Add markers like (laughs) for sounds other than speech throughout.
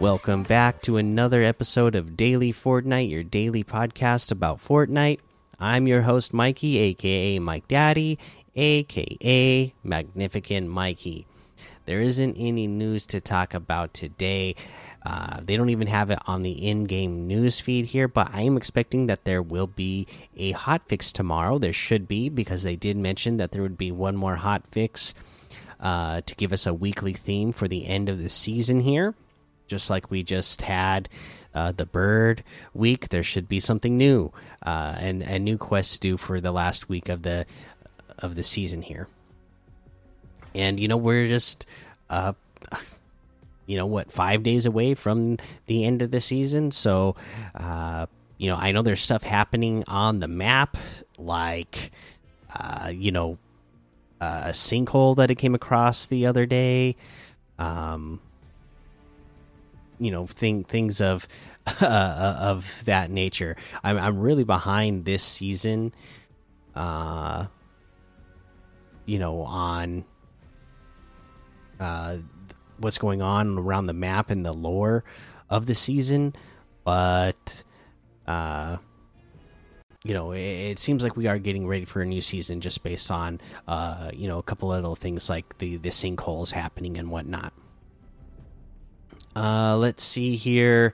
Welcome back to another episode of Daily Fortnite, your daily podcast about Fortnite. I'm your host, Mikey, aka Mike Daddy, aka Magnificent Mikey. There isn't any news to talk about today. Uh, they don't even have it on the in game news feed here, but I am expecting that there will be a hot fix tomorrow. There should be, because they did mention that there would be one more hot fix uh, to give us a weekly theme for the end of the season here just like we just had uh, the bird week there should be something new uh, and a new quest due for the last week of the of the season here. And you know we're just uh you know what five days away from the end of the season so uh you know i know there's stuff happening on the map like uh you know a sinkhole that i came across the other day um you know thing things of (laughs) uh, of that nature. I'm I'm really behind this season. Uh, you know on uh what's going on around the map and the lore of the season, but uh you know, it, it, seems like we are getting ready for a new season just based on, uh, you know, a couple of little things like the the sinkholes happening and whatnot. Uh, let's see here.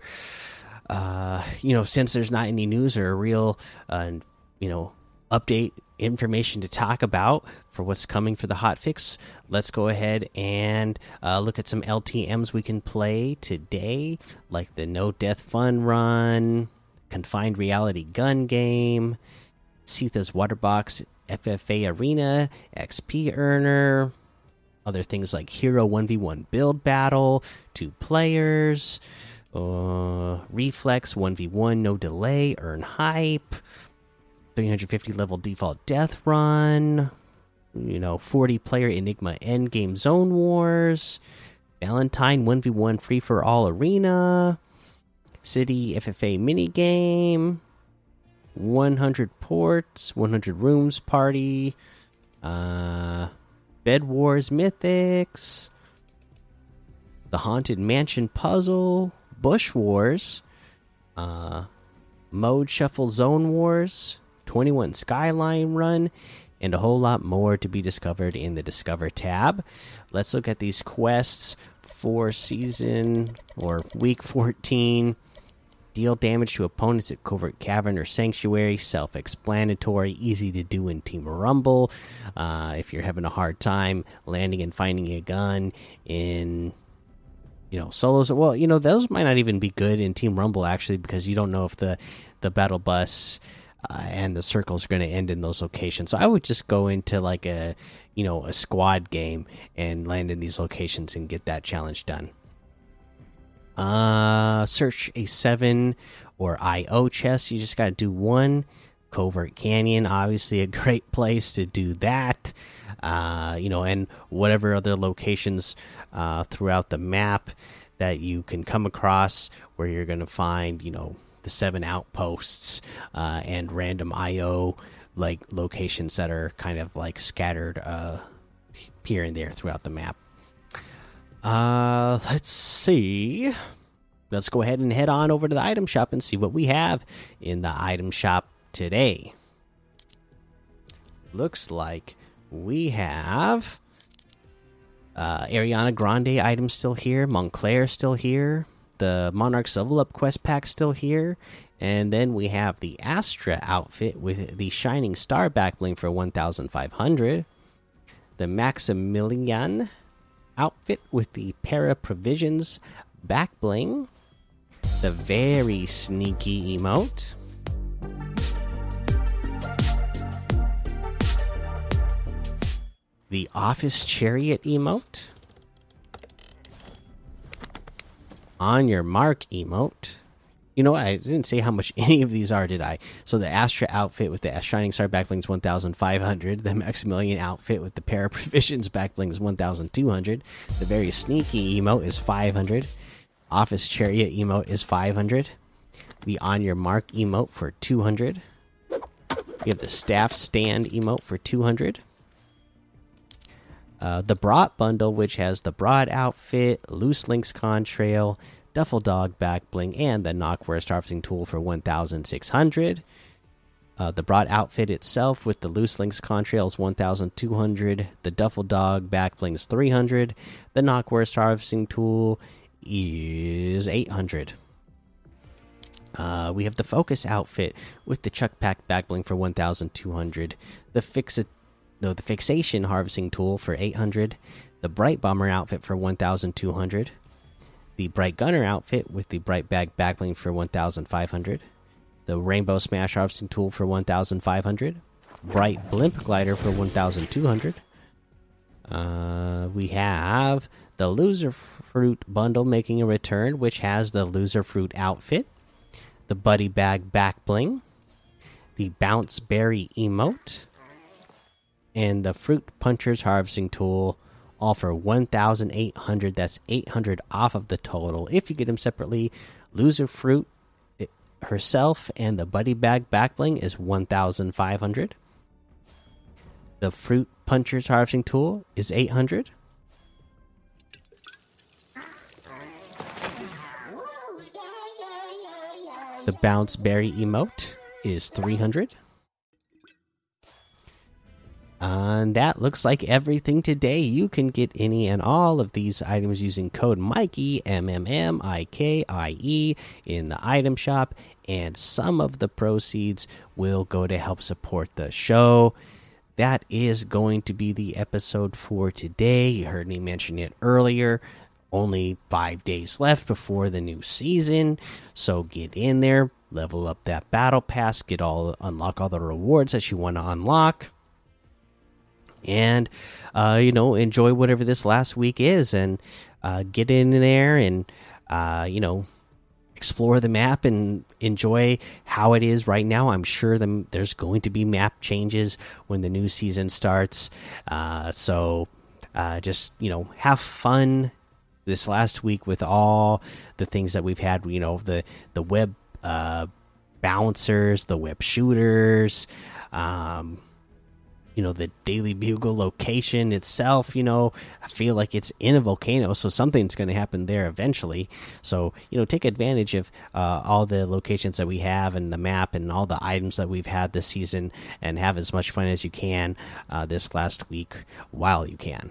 Uh, you know, since there's not any news or a real, uh, you know, update information to talk about for what's coming for the hot fix, let's go ahead and uh, look at some LTMs we can play today, like the No Death Fun Run, Confined Reality Gun Game, Sitha's Waterbox FFA Arena, XP Earner other things like hero 1v1 build battle, two players, uh, reflex 1v1, no delay, earn hype, 350 level default death run, you know, 40 player Enigma endgame zone wars, Valentine 1v1 free for all arena, city FFA minigame, 100 ports, 100 rooms party, uh, Bed Wars Mythics, The Haunted Mansion Puzzle, Bush Wars, uh, Mode Shuffle Zone Wars, 21 Skyline Run, and a whole lot more to be discovered in the Discover tab. Let's look at these quests for season or week 14 Deal damage to opponents at Covert Cavern or Sanctuary. Self explanatory, easy to do in Team Rumble. Uh, if you're having a hard time landing and finding a gun in you know solos well you know those might not even be good in team rumble actually because you don't know if the the battle bus uh, and the circles are going to end in those locations so i would just go into like a you know a squad game and land in these locations and get that challenge done uh, search a seven or IO chest. You just got to do one. Covert Canyon, obviously a (laughs) great place to do that. Uh, you know, and whatever other locations uh, throughout the map that you can come across where you're going to find, you know, the seven outposts uh, and random IO like locations that are kind of like scattered uh, here and there throughout the map. Uh, let's see. Let's go ahead and head on over to the item shop and see what we have in the item shop today. Looks like we have uh, Ariana Grande items still here, Moncler still here, the Monarchs Level Up quest pack still here, and then we have the Astra outfit with the Shining Star back bling for 1,500, the Maximilian outfit with the Para Provisions back bling, the very sneaky emote. The office chariot emote. On your mark emote. You know, I didn't say how much (laughs) any of these are, did I? So the Astra outfit with the Shining Star backblings 1,500. The Maximilian outfit with the Para (laughs) Provisions backblings 1,200. The very sneaky emote is 500. Office Chariot emote is 500. The On Your Mark emote for 200. We have the Staff Stand emote for 200. Uh, the Brat bundle, which has the Broad outfit, Loose Links contrail, duffel dog back bling, and the knockwurst harvesting tool for 1,600. Uh, the broad outfit itself with the loose links contrails 1200 the duffel dog back blings 300 the knockwurst harvesting tool is 800 uh, we have the focus outfit with the chuck pack back bling for 1200 the fix it no the fixation harvesting tool for 800 the Brite Bomber outfit for 1200 the Brite Gunner outfit with the Brite Bag back bling for 1500 the Rainbow Smash harvesting tool for 1,500, Brite Blimp glider for 1,200. Uh, we have the Loserfruit bundle making a return, which has the Loserfruit outfit, the Buddy Bag back bling, the Bounce Berry emote, and the Fruit Punchers harvesting tool. For 1,800. That's 800 off of the total. If you get them separately, Loserfruit eh, herself and the buddy bag backbling is 1500 the fruit punchers harvesting tool is 800 the bounce berry emote is 300 and that looks like everything today. You can get any and all of these items using code Mikey M M M I K I E in the item shop, and some of the proceeds will go to help support the show. That is going to be the episode for today. You heard me mention it earlier. Only five days left before the new season, so get in there, level up that battle pass, get all unlock all the rewards that you want to unlock and uh, you know enjoy whatever this last week is and uh, get in there and uh, you know explore the map and enjoy how it is right now. I'm sure the, there's going to be map changes when the new season starts. Uh, so uh, just you know have fun this last week with all the things that we've had. You know the the web uh, bouncers, the web shooters. Um, you know the daily bugle location itself you know i feel like it's in a volcano so something's going to happen there eventually. So you know take advantage of uh, all the locations that we have and the map and all the items that we've had this season and have as much fun as you can uh, this last week while you can